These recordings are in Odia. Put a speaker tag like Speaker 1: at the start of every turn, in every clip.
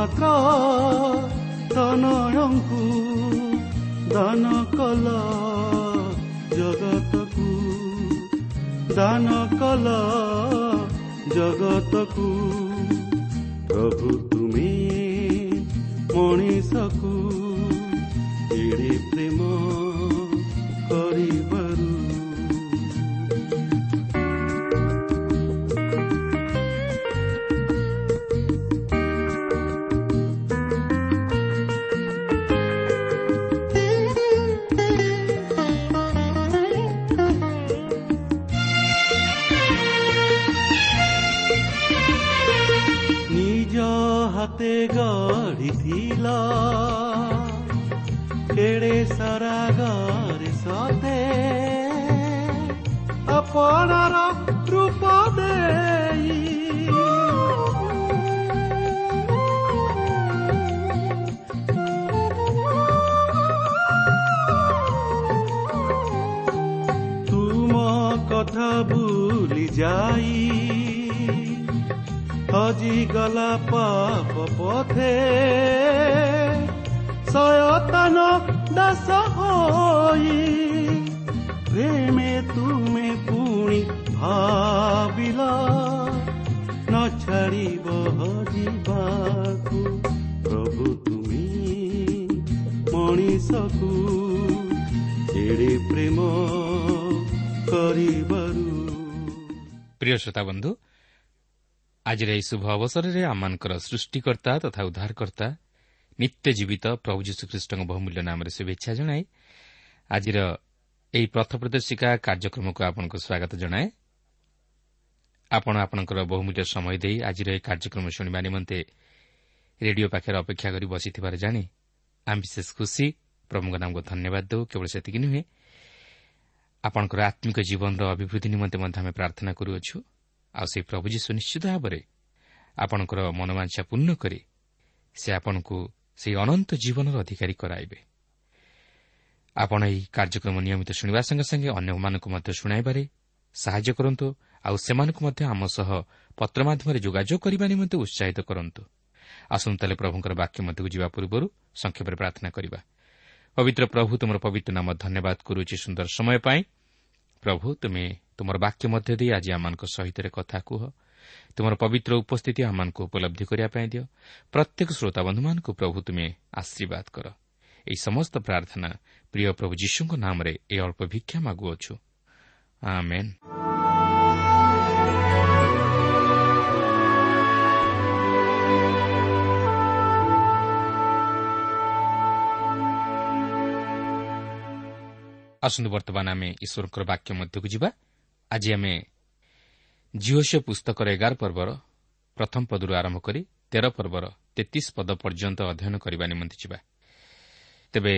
Speaker 1: ଏକମାତ୍ର ସୟତନ ଦାସ ହୋଇ ପ୍ରେମେ ତୁମେ ପୁଣି ଭାବିଲ ନ ଛାଡ଼ିବ ଯିବାକୁ ପ୍ରଭୁ ତୁମେ ମଣିଷକୁ ଏଡ଼େ ପ୍ରେମ କରିବାରୁ
Speaker 2: ପ୍ରିୟ ଶ୍ରୋତା ବନ୍ଧୁ ଆଜିର ଏହି ଶୁଭ ଅବସରରେ ଆମମାନଙ୍କର ସୃଷ୍ଟିକର୍ତ୍ତା ତଥା ଉଦ୍ଧାରକର୍ତ୍ତା ନିତ୍ୟ ଜୀବିତ ପ୍ରଭୁ ଯୀଶୁଖ୍ରୀଷ୍ଟଙ୍କ ବହୁମୂଲ୍ୟ ନାମରେ ଶୁଭେଚ୍ଛା ଜଣାଏ ଆଜିର ଏହି ପଥ ପ୍ରଦର୍ଶିକା କାର୍ଯ୍ୟକ୍ରମକୁ ଆପଣଙ୍କୁ ସ୍ୱାଗତ ଜଣାଏ। ଆପଣ ଆପଣଙ୍କର ବହୁମୂଲ୍ୟ ସମୟ ଦେଇ ଆଜିର ଏହି କାର୍ଯ୍ୟକ୍ରମ ଶୁଣିବା ନିମନ୍ତେ ରେଡିଓ ପାଖରେ ଅପେକ୍ଷା କରି ବସିଥିବାର ଜାଣି ଆମେ ବିଶେଷ ଖୁସି। ପ୍ରଭୁଙ୍କ ନାମକୁ ଧନ୍ୟବାଦ ଦେଉ କେବଳ ସେତିକି ନୁହେଁ ଆପଣଙ୍କର ଆତ୍ମିକ ଜୀବନର ଅଭିବୃଦ୍ଧି ନିମନ୍ତେ ମଧ୍ୟ ଆମେ ପ୍ରାର୍ଥନା କରୁଅଛୁ। ଆଉ ସେହି ପ୍ରଭୁ ଯୀଶୁ ନିଶ୍ଚିତ ଭାବରେ ଆପଣଙ୍କର ମନୋବାଞ୍ଛା ପୂର୍ଣ୍ଣ କରି ସେ ଆପଣଙ୍କୁ ସେହି ଅନନ୍ତ ଜୀବନର ଅଧିକାରୀ କରାଇବେ। ଆପଣ ଏହି କାର୍ଯ୍ୟକ୍ରମ ନିୟମିତ ଶୁଣିବା ସଙ୍ଗେ ସଙ୍ଗେ ଅନ୍ୟମାନଙ୍କୁ ମଧ୍ୟ ଶୁଣାଇବାରେ ସାହାଯ୍ୟ କରନ୍ତୁ ଆଉ ସେମାନଙ୍କୁ ମଧ୍ୟ ଆମ ସହ ପତ୍ର ମାଧ୍ୟମରେ ଯୋଗାଯୋଗ କରିବା ନିମନ୍ତେ ଉତ୍ସାହିତ କରନ୍ତୁ। ଆସନ୍ତୁ ତାହେଲେ ପ୍ରଭୁଙ୍କର ବାକ୍ୟ ମଧ୍ୟକୁ ଯିବା ପୂର୍ବରୁ ସଂକ୍ଷେପରେ ପ୍ରାର୍ଥନା କରିବା। ପବିତ୍ର ପ୍ରଭୁ ତୁମର ପବିତ୍ର ନାମ ଧନ୍ୟବାଦ କରୁଛି ସୁନ୍ଦର ସମୟ ପାଇଁ। ପ୍ରଭୁ ତୁମେ ତୁମର ବାକ୍ୟ ମଧ୍ୟ ଦେଇ ଆଜି ଆମମାନଙ୍କ ସହିତ କଥା କୁହ। ତୁମର ପବିତ୍ର ଉପସ୍ଥିତି ଆମମାନଙ୍କୁ ଉପଲବ୍ଧି କରିବା ପାଇଁ ଦିଅ ପ୍ରତ୍ୟେକ ଶ୍ରୋତାବନ୍ଧୁମାନଙ୍କୁ ପ୍ରଭୁ ତୁମେ ଆଶୀର୍ବାଦ କର ଏହି ସମସ୍ତ ପ୍ରାର୍ଥନା ପ୍ରିୟ ପ୍ରଭୁ ଯୀଶୁଙ୍କ ନାମରେ ଏହି ଅଳ୍ପ ଭିକ୍ଷା ମାଗୁଅଛୁ ଆମେନ୍ ଆସନ୍ତୁ ବର୍ତ୍ତମାନ ଆମେ ଈଶ୍ୱରଙ୍କର ବାକ୍ୟ ମଧ୍ୟକୁ ଯିବା ଆଜି ଆମେ ଝିଅସିଅ ପୁସ୍ତକର ଏଗାର ପର୍ବର ପ୍ରଥମ ପଦରୁ ଆରମ୍ଭ କରି ତେର ପର୍ବର ତେତିଶ ପଦ ପର୍ଯ୍ୟନ୍ତ ଅଧ୍ୟୟନ କରିବା ନିମନ୍ତେ ଯିବା। ତେବେ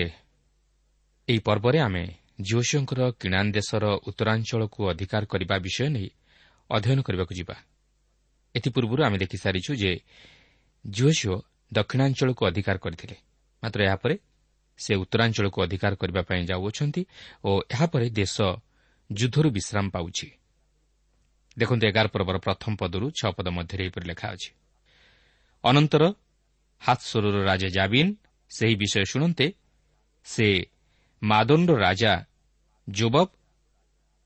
Speaker 2: ଏହି ପର୍ବରେ ଆମେ ଝିଅସିଓଙ୍କର କିଣାନ୍ ଦେଶର ଉତ୍ତରାଞ୍ଚଳକୁ ଅଧିକାର କରିବା ବିଷୟ ନେଇ ଅଧ୍ୟୟନ କରିବାକୁ ଯିବା। ଏଥିପୂର୍ବରୁ ଆମେ ଦେଖିସାରିଛୁ ଯେ ଝିଅସିଓ ଦକ୍ଷିଣାଞ୍ଚଳକୁ ଅଧିକାର କରିଥିଲେ। ମାତ୍ର ଏହାପରେ ସେ ଉତ୍ତରାଞ୍ଚଳକୁ ଅଧିକାର କରିବା ପାଇଁ ଯାଉଅଛନ୍ତି ଓ ଏହାପରେ ଦେଶ ଯୁଦ୍ଧରୁ ବିଶ୍ରାମ ପାଉଛି। ଦେଖନ୍ତୁ ଏଗାର ପର୍ବର ପ୍ରଥମ ପଦରୁ ଛଅ ପଦ ମଧ୍ୟରେ ଏହିପରି ଲେଖା ଅଛି। ଅନନ୍ତର ହାତ୍ସୋରର ରାଜା ଜାବିନ୍ ସେହି ବିଷୟ ଶୁଣନ୍ତେ ସେ ମାଦୋନ୍ର ରାଜା ଜୋବବ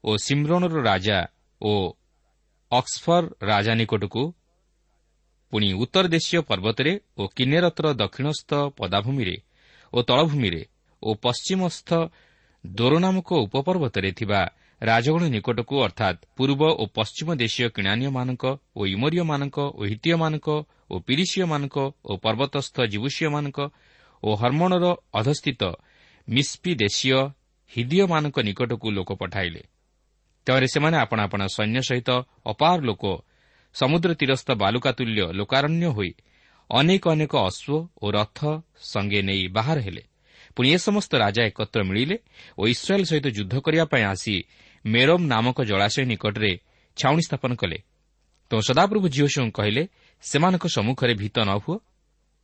Speaker 2: ଓ ସିମ୍ରଣର ରାଜା ଓ ଅକ୍ସଫର ରାଜା ନିକଟକୁ ପୁଣି ଉତ୍ତର ଦେଶୀୟ ପର୍ବତରେ ଓ କିନ୍ନେରତର ଦକ୍ଷିଣସ୍ଥ ପଦାଭୂମିରେ ଓ ତଳଭୂମିରେ ଓ ପଶ୍ଚିମସ୍ଥ ଦୋର ନାମକ ଉପପର୍ବତରେ ଥିବା ରାଜଗଣ ନିକଟକୁ ଅର୍ଥାତ୍ ପୂର୍ବ ଓ ପଶ୍ଚିମ ଦେଶୀୟ କିଣାନୀୟମାନଙ୍କ ଓ ଇମରୀୟମାନଙ୍କ ଓ ହିତୀୟମାନଙ୍କ ଓ ପିରିସୀୟମାନଙ୍କ ଓ ପର୍ବତସ୍ଥ ଜିବୁସୀୟମାନଙ୍କ ଓ ହର୍ମଣର ଅଧସ୍ଥିତ ମିସ୍ପି ଦେଶୀୟ ହିଦୀୟମାନଙ୍କ ନିକଟକୁ ଲୋକ ପଠାଇଲେ। ତେବେ ସେମାନେ ଆପଣା ଆପଣା ସୈନ୍ୟ ସହିତ ଅପାର ଲୋକ ସମୁଦ୍ର ତୀରସ୍ଥ ବାଲୁକାତୁଲ୍ୟ ଲୋକାରଣ୍ୟ ହୋଇ ଅନେକ ଅନେକ ଅଶ୍ୱ ଓ ରଥ ସଙ୍ଗେ ନେଇ ବାହାର ହେଲେ। ପୁଣି ଏ ସମସ୍ତ ରାଜା ଏକତ୍ର ମିଳିଲେ ଓ ଇସ୍ରାଏଲ୍ ସହିତ ଯୁଦ୍ଧ କରିବା ପାଇଁ ଆସି ମେରମ୍ ନାମକ ଜଳାଶୟ ନିକଟରେ ଛାଉଣି ସ୍ଥାପନ କଲେ। ତେଣୁ ସଦାପ୍ରଭୁ ଝିଅଶୁଙ୍କୁ କହିଲେ ସେମାନଙ୍କ ସମ୍ମୁଖରେ ଭୀତ ନ ହୁଅ।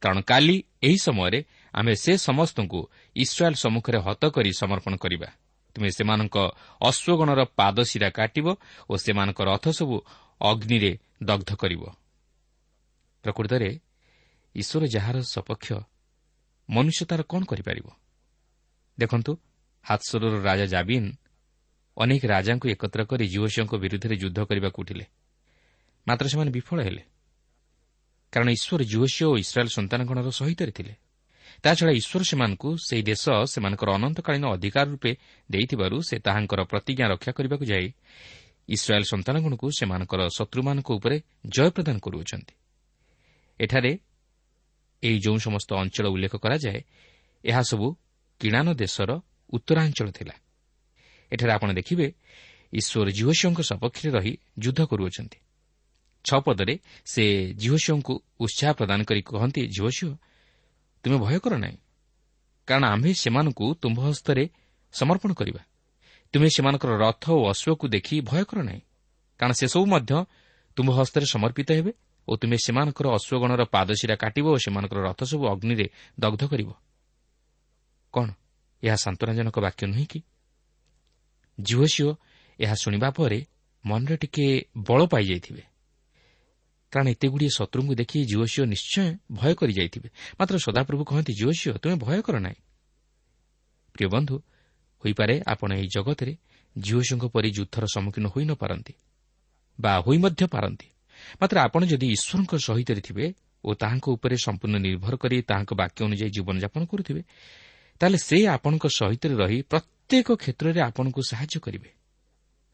Speaker 2: କାରଣ କାଲି ଏହି ସମୟରେ ଆମେ ସେ ସମସ୍ତଙ୍କୁ ଇସ୍ରାଏଲ୍ ସମ୍ମୁଖରେ ହତ କରି ସମର୍ପଣ କରିବା। ତୁମେ ସେମାନଙ୍କ ଅଶ୍ୱଗଣର ପାଦଶିରା କାଟିବ ଓ ସେମାନଙ୍କ ରଥ ସବୁ ଅଗ୍ନିରେ ଦଗ୍ଧ କରିବ। ପ୍ରକୃତରେ ଈଶ୍ୱର ଯାହାର ସପକ୍ଷ ମନୁଷ୍ୟ ତା'ର କ'ଣ କରିପାରିବ? ଦେଖନ୍ତୁ ହାତସରର ରାଜା ଜାବିନ୍ ଅନେକ ରାଜାଙ୍କୁ ଏକତ୍ର କରି ଯୁବଶୀଙ୍କ ବିରୁଦ୍ଧରେ ଯୁଦ୍ଧ କରିବାକୁ ଉଠିଲେ। ମାତ୍ର ସେମାନେ ବିଫଳ ହେଲେ। କାରଣ ଈଶ୍ୱର ଯୁବଶୀ ଓ ଇସ୍ରାଏଲ୍ ସନ୍ତାନଗଣର ସହିତରେ ଥିଲେ। ତାଛଡ଼ା ଈଶ୍ୱର ସେମାନଙ୍କୁ ସେହି ଦେଶ ସେମାନଙ୍କର ଅନନ୍ତକାଳୀନ ଅଧିକାର ରୂପେ ଦେଇଥିବାରୁ ସେ ତାହାଙ୍କର ପ୍ରତିଜ୍ଞା ରକ୍ଷା କରିବାକୁ ଯାଇ ଇସ୍ରାଏଲ୍ ସନ୍ତାନଗଣକୁ ସେମାନଙ୍କର ଶତ୍ରୁମାନଙ୍କ ଉପରେ ଜୟ ପ୍ରଦାନ କରୁଅଛନ୍ତି। ଏଠାରେ ଏହି ଯେଉଁ ସମସ୍ତ ଅଞ୍ଚଳ ଉଲ୍ଲେଖ କରାଯାଏ ଏହା ସବୁ କିଣାନ ଦେଶର ଉତ୍ତରାଞ୍ଚଳ ଥିଲା। ଏଠାରେ ଆପଣ ଦେଖିବେ ଈଶ୍ୱର ଜିହୋସିଓଙ୍କ ସପକ୍ଷରେ ରହି ଯୁଦ୍ଧ କରୁଅଛନ୍ତି। ଛଅ ପଦରେ ସେ ଜିହୋସିଓଙ୍କୁ ଉତ୍ସାହ ପ୍ରଦାନ କରି କହନ୍ତି ଜିହୋସିଓ ତୁମେ ଭୟ କର ନାହିଁ କାରଣ ଆମ୍ଭେ ସେମାନଙ୍କୁ ତୁମ୍ଭ ହସ୍ତରେ ସମର୍ପଣ କରିବା। ତୁମେ ସେମାନଙ୍କର ରଥ ଓ ଅଶ୍ୱକୁ ଦେଖି ଭୟ କର ନାହିଁ କାରଣ ସେସବୁ ମଧ୍ୟ ତୁମ୍ଭ ହସ୍ତରେ ସମର୍ପିତ ହେବେ ଓ ତୁମେ ସେମାନଙ୍କର ଅଶ୍ୱଗଣର ପାଦଶିରା କାଟିବ ଓ ସେମାନଙ୍କର ରଥ ସବୁ ଅଗ୍ନିରେ ଦଗ୍ଧ କରିବ। କ'ଣ ଏହା ସାନ୍ତ୍ୱନାଜନକ ବାକ୍ୟ ନୁହେଁ କି? ଝିଅସିଓ ଏହା ଶୁଣିବା ପରେ ମନରେ ଟିକେ ବଳ ପାଇଯାଇଥିବେ। କାରଣ ଏତେଗୁଡ଼ିଏ ଶତ୍ରୁଙ୍କୁ ଦେଖି ଝିଅସିଓ ନିଶ୍ଚୟ ଭୟ କରିଯାଇଥିବେ। ମାତ୍ର ସଦାପ୍ରଭୁ କହନ୍ତି ଝିଅସିଓ ତୁମେ ଭୟ କର ନାହିଁ। ପ୍ରିୟ ବନ୍ଧୁ ହୋଇପାରେ ଆପଣ ଏହି ଜଗତରେ ଝିଅସିଓଙ୍କ ପରି ଯୁଦ୍ଧର ସମ୍ମୁଖୀନ ହୋଇ ନ ପାରନ୍ତି ବା ହୋଇ ମଧ୍ୟ ପାରନ୍ତି। ମାତ୍ର ଆପଣ ଯଦି ଈଶ୍ୱରଙ୍କ ସହିତ ଥିବେ ଓ ତାହାଙ୍କ ଉପରେ ସମ୍ପୂର୍ଣ୍ଣ ନିର୍ଭର କରି ତାହାଙ୍କ ବାକ୍ୟ ଅନୁଯାୟୀ ଜୀବନଯାପନ କରୁଥିବେ ତାହେଲେ ସେ ଆପଣଙ୍କ ସହିତ ରହି ପ୍ରତ୍ୟେକ କ୍ଷେତ୍ରରେ ଆପଣଙ୍କୁ ସାହାଯ୍ୟ କରିବେ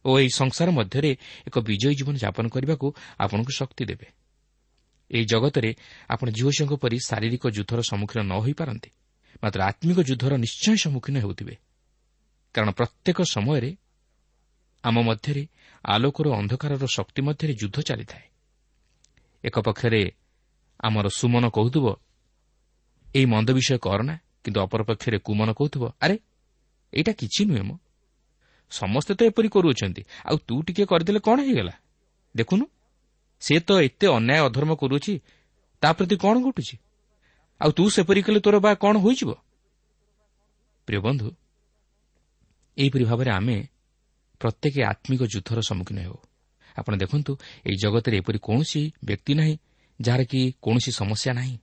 Speaker 2: ଓ ଏହି ସଂସାର ମଧ୍ୟରେ ଏକ ବିଜୟୀ ଜୀବନ ଯାପନ କରିବାକୁ ଆପଣଙ୍କୁ ଶକ୍ତି ଦେବେ। ଏହି ଜଗତରେ ଆପଣ ଝିଅଙ୍କ ପରି ଶାରୀରିକ ଯୁଦ୍ଧର ସମ୍ମୁଖୀନ ନ ହୋଇପାରନ୍ତି ମାତ୍ର ଆତ୍ମିକ ଯୁଦ୍ଧର ନିଶ୍ଚୟ ସମ୍ମୁଖୀନ ହେଉଥିବେ। କାରଣ ପ୍ରତ୍ୟେକ ସମୟରେ ଆମ ମଧ୍ୟରେ ଆଲୋକର ଅନ୍ଧକାରର ଶକ୍ତି ମଧ୍ୟରେ ଯୁଦ୍ଧ ଚାଲିଥାଏ। ଏକ ପକ୍ଷରେ ଆମର ସୁମନ କହୁଥିବ ଏହି ମନ୍ଦ ବିଷୟ କରନା କିନ୍ତୁ ଅପରପକ୍ଷରେ କୁମନ କହୁଥିବ ଆରେ ଏଇଟା କିଛି ନୁହେଁ ମ। ସମସ୍ତେ ତ ଏପରି କରୁଅଛନ୍ତି। ଆଉ ତୁ ଟିକିଏ କରିଦେଲେ କ'ଣ ହେଇଗଲା? ଦେଖୁନୁ। ସେ ତ ଏତେ ଅନ୍ୟାୟ ଅଧର୍ମ କରୁଅଛି ତା ପ୍ରତି କ'ଣ ଘଟୁଛି? ଆଉ ତୁ ସେପରି କଲେ ତୋର ବା କ'ଣ ହୋଇଯିବ? ପ୍ରିୟ ବନ୍ଧୁ ଏହିପରି ଭାବରେ ଆମେ ପ୍ରତ୍ୟେକ ଆତ୍ମିକ ଯୁଦ୍ଧର ସମ୍ମୁଖୀନ ହେଉ। ଆପଣ ଦେଖନ୍ତୁ ଏହି ଜଗତରେ ଏପରି କୌଣସି ବ୍ୟକ୍ତି ନାହିଁ ଯାହାର କି କୌଣସି ସମସ୍ୟା ନାହିଁ।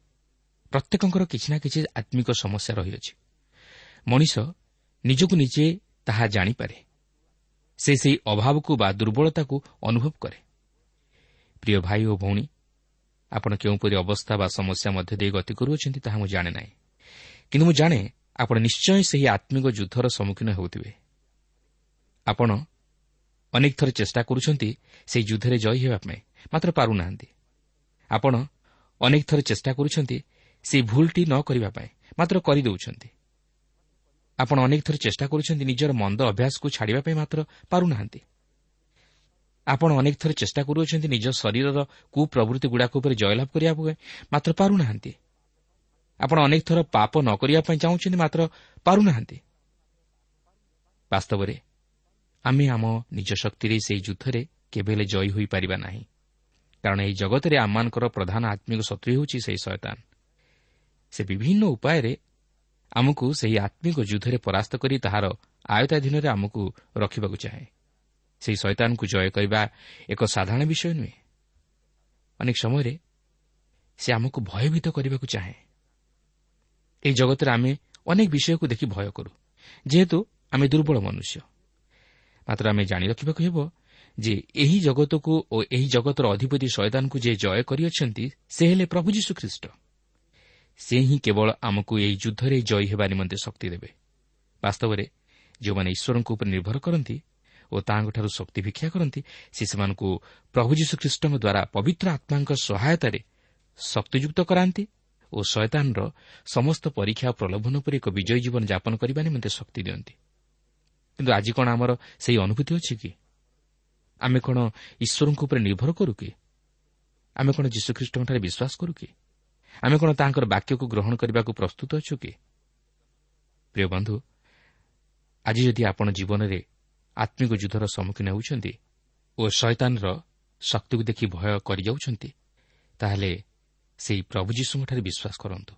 Speaker 2: ପ୍ରତ୍ୟେକଙ୍କର କିଛି ନା କିଛି ଆତ୍ମିକ ସମସ୍ୟା ରହିଅଛି। ମଣିଷ ନିଜକୁ ନିଜେ ତାହା ଜାଣିପାରେ। ସେ ସେହି ଅଭାବକୁ ବା ଦୁର୍ବଳତାକୁ ଅନୁଭବ କରେ। ପ୍ରିୟ ଭାଇ ଓ ଭଉଣୀ ଆପଣ କେଉଁପରି ଅବସ୍ଥା ବା ସମସ୍ୟା ମଧ୍ୟ ଦେଇ ଗତି କରୁଅଛନ୍ତି ତାହା ମୁଁ ଜାଣେ ନାହିଁ। କିନ୍ତୁ ମୁଁ ଜାଣେ ଆପଣ ନିଶ୍ଚୟ ସେହି ଆତ୍ମିକ ଯୁଦ୍ଧର ସମ୍ମୁଖୀନ ହେଉଥିବେ। ଆପଣ ଅନେକ ଥର ଚେଷ୍ଟା କରୁଛନ୍ତି ସେହି ଯୁଦ୍ଧରେ ଜୟୀ ହେବା ପାଇଁ ମାତ୍ର ପାରୁନାହାନ୍ତି। ଆପଣ ଅନେକ ଥର ଚେଷ୍ଟା କରୁଛନ୍ତି ସେହି ଭୁଲଟି ନ କରିବା ପାଇଁ ମାତ୍ର କରିଦେଉଛନ୍ତି। ଆପଣ ଅନେକ ଥର ଚେଷ୍ଟା କରୁଛନ୍ତି ନିଜର ମନ୍ଦ ଅଭ୍ୟାସକୁ ଛାଡ଼ିବା ପାଇଁ ମାତ୍ର ପାରୁନାହାନ୍ତି। ଆପଣ ଅନେକ ଥର ଚେଷ୍ଟା କରୁଅଛନ୍ତି ନିଜ ଶରୀରର କୁପ୍ରବୃତ୍ତିଗୁଡ଼ାକ ଉପରେ ଜୟଲାଭ କରିବା ପାଇଁ ମାତ୍ର ପାରୁନାହାନ୍ତି। ଆପଣ ଅନେକ ଥର ପାପ ନ କରିବା ପାଇଁ ଚାହୁଁଛନ୍ତି ମାତ୍ର ପାରୁନାହାନ୍ତି। ବାସ୍ତବରେ ଆମେ ଆମ ନିଜ ଶକ୍ତିରେ ସେହି ଯୁଦ୍ଧରେ କେବେ ହେଲେ ଜୟୀ ହୋଇପାରିବା ନାହିଁ। କାରଣ ଏହି ଜଗତରେ ଆମମାନଙ୍କର ପ୍ରଧାନ ଆତ୍ମିକ ଶତ୍ରୁ ହେଉଛି ସେହି ଶୟତାନ। ସେ ବିଭିନ୍ନ ଉପାୟରେ ଆମକୁ ସେହି ଆତ୍ମିକ ଯୁଦ୍ଧରେ ପରାସ୍ତ କରି ତାହାର ଆୟତାଧୀନରେ ଆମକୁ ରଖିବାକୁ ଚାହେଁ। ସେହି ଶୈତାନକୁ ଜୟ କରିବା ଏକ ସାଧାରଣ ବିଷୟ ନୁହେଁ। ଅନେକ ସମୟରେ ସେ ଆମକୁ ଭୟଭୀତ କରିବାକୁ ଚାହେଁ। ଏହି ଜଗତରେ ଆମେ ଅନେକ ବିଷୟକୁ ଦେଖି ଭୟ କରୁ ଯେହେତୁ ଆମେ ଦୁର୍ବଳ ମନୁଷ୍ୟ। ମାତ୍ର ଆମେ ଜାଣି ରଖିବାକୁ ହେବ ଯେ ଏହି ଜଗତକୁ ଓ ଏହି ଜଗତର ଅଧିପତି ଶୟଦାନକୁ ଯେ ଜୟ କରିଅଛନ୍ତି ସେ ହେଲେ ପ୍ରଭୁ ଯୀଶୁଖ୍ରୀଷ୍ଟ। ସେ ହିଁ କେବଳ ଆମକୁ ଏହି ଯୁଦ୍ଧରେ ଜୟୀ ହେବା ନିମନ୍ତେ ଶକ୍ତି ଦେବେ। ବାସ୍ତବରେ ଯେଉଁମାନେ ଈଶ୍ୱରଙ୍କ ଉପରେ ନିର୍ଭର କରନ୍ତି ଓ ତାହାଙ୍କଠାରୁ ଶକ୍ତି ଭିକ୍ଷା କରନ୍ତି ସେ ସେମାନଙ୍କୁ ପ୍ରଭୁ ଯୀଶୁଖ୍ରୀଷ୍ଟଙ୍କ ଦ୍ୱାରା ପବିତ୍ର ଆତ୍ମାଙ୍କ ସହାୟତାରେ ଶକ୍ତିଯୁକ୍ତ କରାନ୍ତି ଓ ଶୟତାନର ସମସ୍ତ ପରୀକ୍ଷା ଓ ପ୍ରଲୋଭନ ଉପରେ ଏକ ବିଜୟୀ ଜୀବନ ଯାପନ କରିବା ନିମନ୍ତେ ଶକ୍ତି ଦିଅନ୍ତି। କିନ୍ତୁ ଆଜି କ'ଣ ଆମର ସେହି ଅନୁଭୂତି ଅଛି କି? ଆମେ କ'ଣ ଈଶ୍ୱରଙ୍କ ଉପରେ ନିର୍ଭର କରୁ କି? ଆମେ କ'ଣ ଯୀଶୁଖ୍ରୀଷ୍ଟଙ୍କଠାରେ ବିଶ୍ୱାସ କରୁ କି? ଆମେ କ'ଣ ତାହାଙ୍କର ବାକ୍ୟକୁ ଗ୍ରହଣ କରିବାକୁ ପ୍ରସ୍ତୁତ ଅଛୁ କି? ପ୍ରିୟ ବନ୍ଧୁ ଆଜି ଯଦି ଆପଣ ଜୀବନରେ ଆତ୍ମିକ ଯୁଦ୍ଧର ସମ୍ମୁଖୀନ ହେଉଛନ୍ତି ଓ ଶୈତାନର ଶକ୍ତିକୁ ଦେଖି ଭୟ କରିଯାଉଛନ୍ତି ତାହେଲେ ସେହି ପ୍ରଭୁ ଯୀଶୁଙ୍କଠାରେ ବିଶ୍ୱାସ କରନ୍ତୁ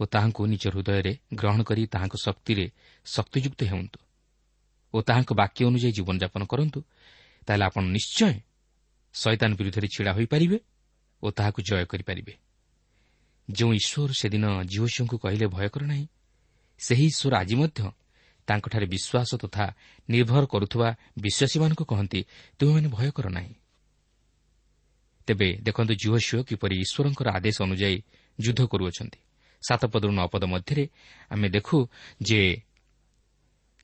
Speaker 2: ଓ ତାହାଙ୍କୁ ନିଜ ହୃଦୟରେ ଗ୍ରହଣ କରି ତାହାଙ୍କ ଶକ୍ତିରେ ଶକ୍ତିଯୁକ୍ତ ହେଉନ୍ତୁ ଓ ତାହାଙ୍କ ବାକ୍ୟ ଅନୁଯାୟୀ ଜୀବନଯାପନ କରନ୍ତୁ ତାହେଲେ ଆପଣ ନିଶ୍ଚୟ ଶୈତାନ ବିରୁଦ୍ଧରେ ଛିଡ଼ା ହୋଇପାରିବେ ଓ ତାହାକୁ ଜୟ କରିପାରିବେ। ଯେଉଁ ଈଶ୍ୱର ସେଦିନ ଝିଅଶିଉଙ୍କୁ କହିଲେ ଭୟ କର ନାହିଁ। ସେହି ଈଶ୍ୱର ଆଜି ମଧ୍ୟ ତାଙ୍କଠାରେ ବିଶ୍ୱାସ ତଥା ନିର୍ଭର କରୁଥିବା ବିଶ୍ୱାସୀମାନଙ୍କୁ କହନ୍ତି ତୁମେମାନେ ଭୟ କର ନାହିଁ। ତେବେ ଦେଖନ୍ତୁ ଝିଅ କିପରି ଈଶ୍ୱରଙ୍କର ଆଦେଶ ଅନୁଯାୟୀ ଯୁଦ୍ଧ କରୁଅଛନ୍ତି। ସାତ ପଦରୁ ନଅ ପଦ ମଧ୍ୟରେ ଆମେ ଦେଖୁ ଯେ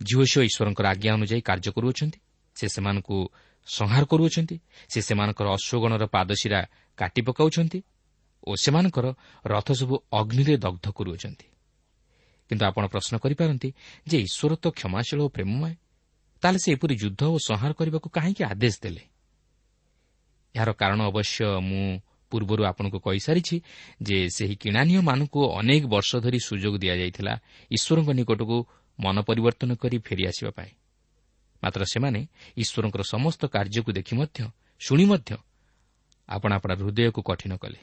Speaker 2: ଝିଅ ଈଶ୍ୱରଙ୍କର ଆଜ୍ଞା ଅନୁଯାୟୀ କାର୍ଯ୍ୟ କରୁଅଛନ୍ତି। ସେ ସେମାନଙ୍କୁ ସଂହାର କରୁଅଛନ୍ତି। ସେ ସେମାନଙ୍କର ଅଶ୍ୱଗଣର ପାଦଶିରା କାଟି ପକାଉଛନ୍ତି। ଓ ସେମାନଙ୍କର ରଥ ସବୁ ଅଗ୍ନିରେ ଦଗ୍ଧ କରୁଅଛନ୍ତି। କିନ୍ତୁ ଆପଣ ପ୍ରଶ୍ନ କରିପାରନ୍ତି ଯେ ଈଶ୍ୱର ତ କ୍ଷମାଶୀଳ ଓ ପ୍ରେମମୟ ତାହେଲେ ସେ ଏପରି ଯୁଦ୍ଧ ଓ ସଂହାର କରିବାକୁ କାହିଁକି ଆଦେଶ ଦେଲେ? ଏହାର କାରଣ ଅବଶ୍ୟ ମୁଁ ପୂର୍ବରୁ ଆପଣଙ୍କୁ କହିସାରିଛି ଯେ ସେହି କିଣାନୀୟମାନଙ୍କୁ ଅନେକ ବର୍ଷ ଧରି ସୁଯୋଗ ଦିଆଯାଇଥିଲା ଈଶ୍ୱରଙ୍କ ନିକଟକୁ ମନ ପରିବର୍ତ୍ତନ କରି ଫେରିଆସିବା ପାଇଁ। ମାତ୍ର ସେମାନେ ଈଶ୍ୱରଙ୍କର ସମସ୍ତ କାର୍ଯ୍ୟକୁ ଦେଖି ମଧ୍ୟ ଶୁଣି ମଧ୍ୟ ଆପଣା ଆପଣା ହୃଦୟକୁ କଠିନ କଲେ।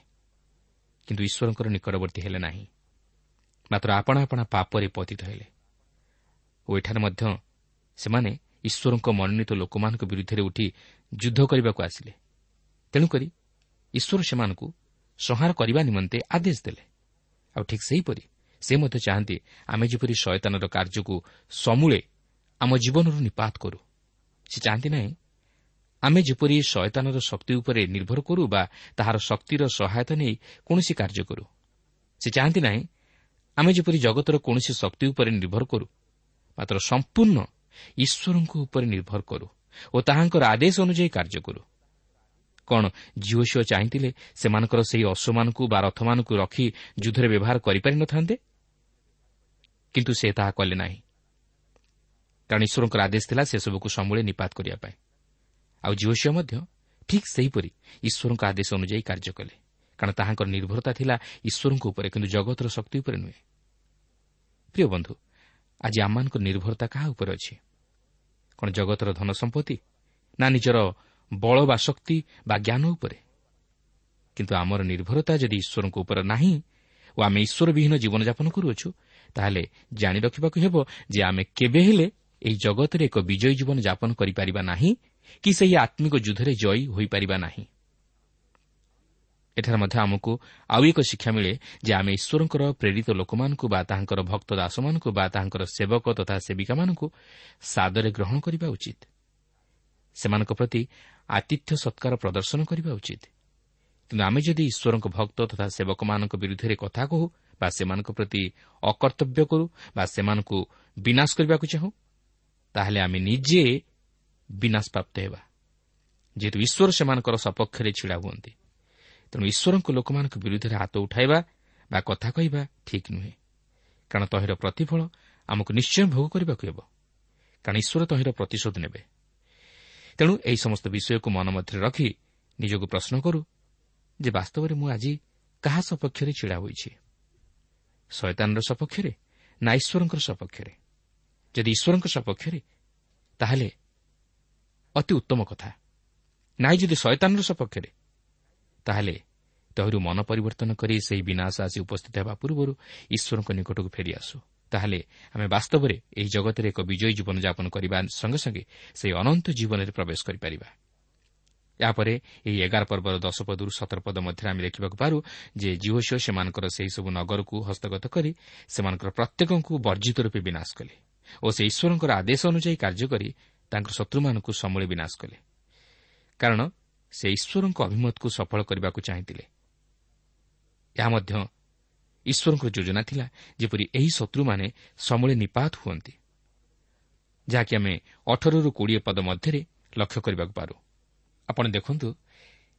Speaker 2: କିନ୍ତୁ ଈଶ୍ୱରଙ୍କର ନିକଟବର୍ତ୍ତୀ ହେଲେ ନାହିଁ। ମାତ୍ର ଆପଣା ଆପଣା ପାପରେ ପତିତ ହେଲେ। ଓ ଏଠାରେ ମଧ୍ୟ ସେମାନେ ଈଶ୍ୱରଙ୍କ ମନୋନୀତ ଲୋକମାନଙ୍କ ବିରୁଦ୍ଧରେ ଉଠି ଯୁଦ୍ଧ କରିବାକୁ ଆସିଲେ। ତେଣୁକରି ଈଶ୍ୱର ସେମାନଙ୍କୁ ସଂହାର କରିବା ନିମନ୍ତେ ଆଦେଶ ଦେଲେ। ଆଉ ଠିକ୍ ସେହିପରି ସେ ମଧ୍ୟ ଚାହାନ୍ତି ଆମେ ଯେପରି ଶୟତାନର କାର୍ଯ୍ୟକୁ ସମୂଳେ ଆମ ଜୀବନରୁ ନିପାତ କରୁ। ସେ ଚାହାନ୍ତି ନାହିଁ ଆମେ ଯେପରି ଶୟତାନର ଶକ୍ତି ଉପରେ ନିର୍ଭର କରୁ ବା ତାହାର ଶକ୍ତିର ସହାୟତା ନେଇ କୌଣସି କାର୍ଯ୍ୟ କରୁ ସେ ଚାହାନ୍ତି ନାହିଁ ଆମେ ଯେପରି ଜଗତର କୌଣସି ଶକ୍ତି ଉପରେ ନିର୍ଭର କରୁ ମାତ୍ର ସମ୍ପୂର୍ଣ୍ଣ ଈଶ୍ୱରଙ୍କ ଉପରେ ନିର୍ଭର କରୁ ଓ ତାହାଙ୍କର ଆଦେଶ ଅନୁଯାୟୀ କାର୍ଯ୍ୟ କରୁ। କ'ଣ ଝିଅ ଝିଅ ଚାହିଁଥିଲେ ସେମାନଙ୍କର ସେହି ଅଶ୍ୱମାନଙ୍କୁ ବା ରଥମାନଙ୍କୁ ରଖି ଯୁଦ୍ଧରେ ବ୍ୟବହାର କରିପାରିନଥାନ୍ତେ କିନ୍ତୁ ସେ ତାହା କଲେ ନାହିଁ। କାରଣ ଈଶ୍ୱରଙ୍କର ଆଦେଶ ଥିଲା ସେସବୁକୁ ସମୂଳେ ନିପାତ କରିବା ପାଇଁ। ଆଉ ଝିଅ ଝିଅ ମଧ୍ୟ ଠିକ୍ ସେହିପରି ଈଶ୍ୱରଙ୍କ ଆଦେଶ ଅନୁଯାୟୀ କାର୍ଯ୍ୟ କଲେ। କାରଣ ତାହାଙ୍କର ନିର୍ଭରତା ଥିଲା ଈଶ୍ୱରଙ୍କ ଉପରେ କିନ୍ତୁ ଜଗତର ଶକ୍ତି ଉପରେ ନୁହେଁ। ପ୍ରିୟ ବନ୍ଧୁ ଆଜି ଆମମାନଙ୍କ ନିର୍ଭରତା କାହା ଉପରେ ଅଛି? କ'ଣ ଜଗତର ଧନ ସମ୍ପତ୍ତି ନା ନିଜର ବଳ ବା ଶକ୍ତି ବା ଜ୍ଞାନ ଉପରେ? କିନ୍ତୁ ଆମର ନିର୍ଭରତା ଯଦି ଈଶ୍ୱରଙ୍କ ଉପରେ ନାହିଁ ଓ ଆମେ ଈଶ୍ୱର ବିହୀନ ଜୀବନଯାପନ କରୁଅଛୁ ତାହେଲେ ଜାଣି ରଖିବାକୁ ହେବ ଯେ ଆମେ କେବେ ହେଲେ ଏହି ଜଗତରେ ଏକ ବିଜୟୀ ଜୀବନ ଯାପନ କରିପାରିବା ନାହିଁ କି ସେହି ଆତ୍ମିକ ଯୁଦ୍ଧରେ ଜୟୀ ହୋଇପାରିବା ନାହିଁ। ଏଠାରେ ମଧ୍ୟ ଆମକୁ ଆଉ ଏକ ଶିକ୍ଷା ମିଳେ ଯେ ଆମେ ଈଶ୍ୱରଙ୍କର ପ୍ରେରିତ ଲୋକମାନଙ୍କୁ ବା ତାହାଙ୍କର ଭକ୍ତ ଦାସମାନଙ୍କୁ ବା ତାହାଙ୍କର ସେବକ ତଥା ସେବିକାମାନଙ୍କୁ ସାଦରେ ଗ୍ରହଣ କରିବା ଉଚିତ। ସେମାନଙ୍କ ପ୍ରତି ଆତିଥ୍ୟ ସତ୍କାର ପ୍ରଦର୍ଶନ କରିବା ଉଚିତ। କିନ୍ତୁ ଆମେ ଯଦି ଈଶ୍ୱରଙ୍କ ଭକ୍ତ ତଥା ସେବକମାନଙ୍କ ବିରୁଦ୍ଧରେ କଥା କହୁ ବା ସେମାନଙ୍କ ପ୍ରତି ଅକର୍ତ୍ତବ୍ୟ କରୁ ବା ସେମାନଙ୍କୁ ବିନାଶ କରିବାକୁ ଚାହୁଁ ତାହେଲେ ଆମେ ନିଜେ ବିନାଶ ପ୍ରାପ୍ତ ହେବା। ଯେହେତୁ ଈଶ୍ୱର ସେମାନଙ୍କର ସପକ୍ଷରେ ଛିଡ଼ା ହୁଅନ୍ତି। ତେଣୁ ଈଶ୍ୱରଙ୍କ ଲୋକମାନଙ୍କ ବିରୁଦ୍ଧରେ ହାତ ଉଠାଇବା ବା କଥା କହିବା ଠିକ୍ ନୁହେଁ। କାରଣ ତହିଁର ପ୍ରତିଫଳ ଆମକୁ ନିଶ୍ଚୟ ଭୋଗ କରିବାକୁ ହେବ। କାରଣ ଈଶ୍ୱର ତହିଁର ପ୍ରତିଶୋଧ ନେବେ। ତେଣୁ ଏହି ସମସ୍ତ ବିଷୟକୁ ମନ ମଧ୍ୟରେ ରଖି ନିଜକୁ ପ୍ରଶ୍ନ କରୁ ଯେ ବାସ୍ତବରେ ମୁଁ ଆଜି କାହା ସପକ୍ଷରେ ଛିଡ଼ା ହୋଇଛି? ଶୟତାନର ସପକ୍ଷରେ ନା ଈଶ୍ୱରଙ୍କର ସପକ୍ଷରେ? ଯଦି ଈଶ୍ୱରଙ୍କ ସପକ୍ଷରେ ତାହେଲେ ଅତି ଉତ୍ତମ କଥା। ନାହିଁ ଯଦି ଶୟତାନର ସପକ୍ଷରେ ତାହେଲେ ତହିଁରୁ ମନ ପରିବର୍ତ୍ତନ କରି ସେହି ବିନାଶ ଆସି ଉପସ୍ଥିତ ହେବା ପୂର୍ବରୁ ଈଶ୍ୱରଙ୍କ ନିକଟକୁ ଫେରିଆସୁ ତାହେଲେ ଆମେ ବାସ୍ତବରେ ଏହି ଜଗତରେ ଏକ ବିଜୟୀ ଜୀବନଯାପନ କରିବା ସଙ୍ଗେ ସଙ୍ଗେ ସେହି ଅନନ୍ତ ଜୀବନରେ ପ୍ରବେଶ କରିପାରିବା। ଏହାପରେ ଏହି ଏଗାର ପର୍ବର ଦଶ ପଦରୁ ସତର ପଦ ମଧ୍ୟରେ ଆମେ ଦେଖିବାକୁ ପାରୁ ଯେ ଜିଓସିଓ ସେମାନଙ୍କର ସେହିସବୁ ନଗରକୁ ହସ୍ତଗତ କରି ସେମାନଙ୍କର ପ୍ରତ୍ୟେକଙ୍କୁ ବର୍ଜିତ ରୂପେ ବିନାଶ କଲେ ଓ ସେ ଈଶ୍ୱରଙ୍କର ଆଦେଶ ଅନୁଯାୟୀ କାର୍ଯ୍ୟ କରି ତାଙ୍କର ଶତ୍ରୁମାନଙ୍କୁ ସମୂଳେ ବିନାଶ କଲେ। କାରଣ ସେ ଈଶ୍ୱରଙ୍କ ଅଭିମତକୁ ସଫଳ କରିବାକୁ ଚାହିଁଥିଲେ। ଏହା ମଧ୍ୟ ଈଶ୍ୱରଙ୍କର ଯୋଜନା ଥିଲା ଯେପରି ଏହି ଶତ୍ରୁମାନେ ସମୂଳେ ନିପାତ ହୁଅନ୍ତି ଯାହାକି ଆମେ ଅଠରରୁ କୋଡ଼ିଏ ପଦ ମଧ୍ୟରେ ଲକ୍ଷ୍ୟ କରିବାକୁ ପାରୁ। ଆପଣ ଦେଖନ୍ତୁ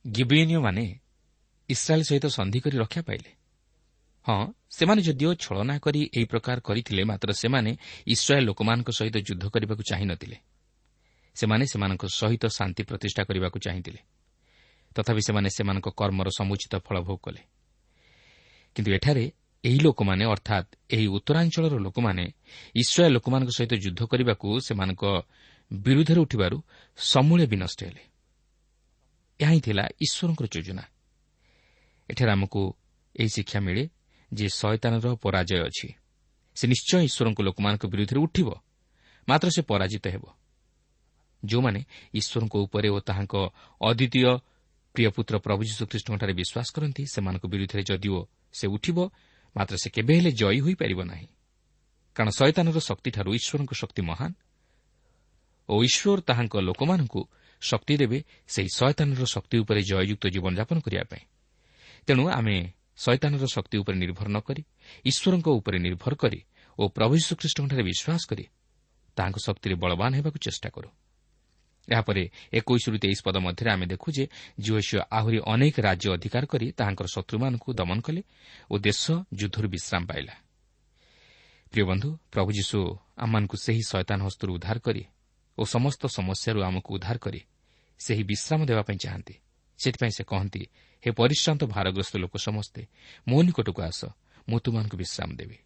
Speaker 2: ଗିବିୟନୀୟମାନେ ଇସ୍ରାଏଲ୍ ସହିତ ସନ୍ଧି କରି ରକ୍ଷା ପାଇଲେ। ହଁ ସେମାନେ ଯଦିଓ ଛଳନା କରି ଏହି ପ୍ରକାର କରିଥିଲେ ମାତ୍ର ସେମାନେ ଇସ୍ରାଏଲ୍ ଲୋକମାନଙ୍କ ସହିତ ଯୁଦ୍ଧ କରିବାକୁ ଚାହିଁନଥିଲେ। ସେମାନେ ସେମାନଙ୍କ ସହିତ ଶାନ୍ତି ପ୍ରତିଷ୍ଠା କରିବାକୁ ଚାହିଁଥିଲେ। ତଥାପି ସେମାନେ ସେମାନଙ୍କ କର୍ମର ସମୁଚିତ ଫଳ ଭୋଗ କଲେ। କିନ୍ତୁ ଏଠାରେ ଏହି ଲୋକମାନେ ଅର୍ଥାତ୍ ଏହି ଉତ୍ତରାଞ୍ଚଳର ଲୋକମାନେ ଇସ୍ରାଏଲ୍ ଲୋକମାନଙ୍କ ସହିତ ଯୁଦ୍ଧ କରିବାକୁ ସେମାନଙ୍କ ବିରୁଦ୍ଧରେ ଉଠିବାରୁ ସମୂଳେ ବିନଷ୍ଟ ହେଲେ। ଏହା ହିଁ ଥିଲା ଈଶ୍ୱରଙ୍କର ଯୋଜନା। ଏଠାରେ ଆମକୁ ଏହି ଶିକ୍ଷା ମିଳେ ଯେ ଶୟତାନର ପରାଜୟ ଅଛି। ସେ ନିଶ୍ଚୟ ଈଶ୍ୱରଙ୍କ ଲୋକମାନଙ୍କ ବିରୁଦ୍ଧରେ ଉଠିବ ମାତ୍ର ସେ ପରାଜିତ ହେବ। ଯେଉଁମାନେ ଈଶ୍ୱରଙ୍କ ଉପରେ ଓ ତାହାଙ୍କ ଅଦ୍ୱିତୀୟ ପ୍ରିୟ ପୁତ୍ର ପ୍ରଭୁ ଯୀଶୁଖ୍ରୀଷ୍ଟଙ୍କଠାରେ ବିଶ୍ୱାସ କରନ୍ତି ସେମାନଙ୍କ ବିରୁଦ୍ଧରେ ଯଦିଓ ସେ ଉଠିବ ମାତ୍ର ସେ କେବେ ହେଲେ ଜୟୀ ହୋଇପାରିବ ନାହିଁ। କାରଣ ଶୟତାନର ଶକ୍ତିଠାରୁ ଈଶ୍ୱରଙ୍କ ଶକ୍ତି ମହାନ୍ ଓ ଈଶ୍ୱର ତାହାଙ୍କ ଲୋକମାନଙ୍କୁ ଶକ୍ତି ଦେବେ ସେହି ଶୟତାନର ଶକ୍ତି ଉପରେ ଜୟଯୁକ୍ତ ଜୀବନଯାପନ କରିବା ପାଇଁ। ତେଣୁ ଆମେ ଶୈତାନର ଶକ୍ତି ଉପରେ ନିର୍ଭର ନ କରି ଈଶ୍ୱରଙ୍କ ଉପରେ ନିର୍ଭର କରି ଓ ପ୍ରଭୁ ଯୀଶୁଖ୍ରୀଷ୍ଟଙ୍କଠାରେ ବିଶ୍ୱାସ କରି ତାହାଙ୍କ ଶକ୍ତିରେ ବଳବାନ ହେବାକୁ ଚେଷ୍ଟା କରୁ। ଏହାପରେ ଏକୋଇଶରୁ ତେଇଶ ପଦ ମଧ୍ୟରେ ଆମେ ଦେଖୁ ଯେ ଜିଓସିଓ ଆହୁରି ଅନେକ ରାଜ୍ୟ ଅଧିକାର କରି ତାହାଙ୍କର ଶତ୍ରୁମାନଙ୍କୁ ଦମନ କଲେ ଓ ଦେଶ ଯୁଦ୍ଧରୁ ବିଶ୍ରାମ ପାଇଲା। ପ୍ରିୟ ବନ୍ଧୁ ପ୍ରଭୁ ଯୀଶୁ ଆମମାନଙ୍କୁ ସେହି ଶୟତାନ ହସ୍ତରୁ ଉଦ୍ଧାର କରି ଓ ସମସ୍ତ ସମସ୍ୟାରୁ ଆମକୁ ଉଦ୍ଧାର କରି ସେହି ବିଶ୍ରାମ ଦେବା ପାଇଁ ଚାହାନ୍ତି। ସେଥିପାଇଁ ସେ କହନ୍ତି ହେ ପରିଶ୍ରାନ୍ତ ଭାରଗ୍ରସ୍ତ ଲୋକ ସମସ୍ତେ ମୋ ନିକଟକୁ ଆସ ମୁଁ ତୁମମାନଙ୍କୁ ବିଶ୍ରାମ ଦେବି।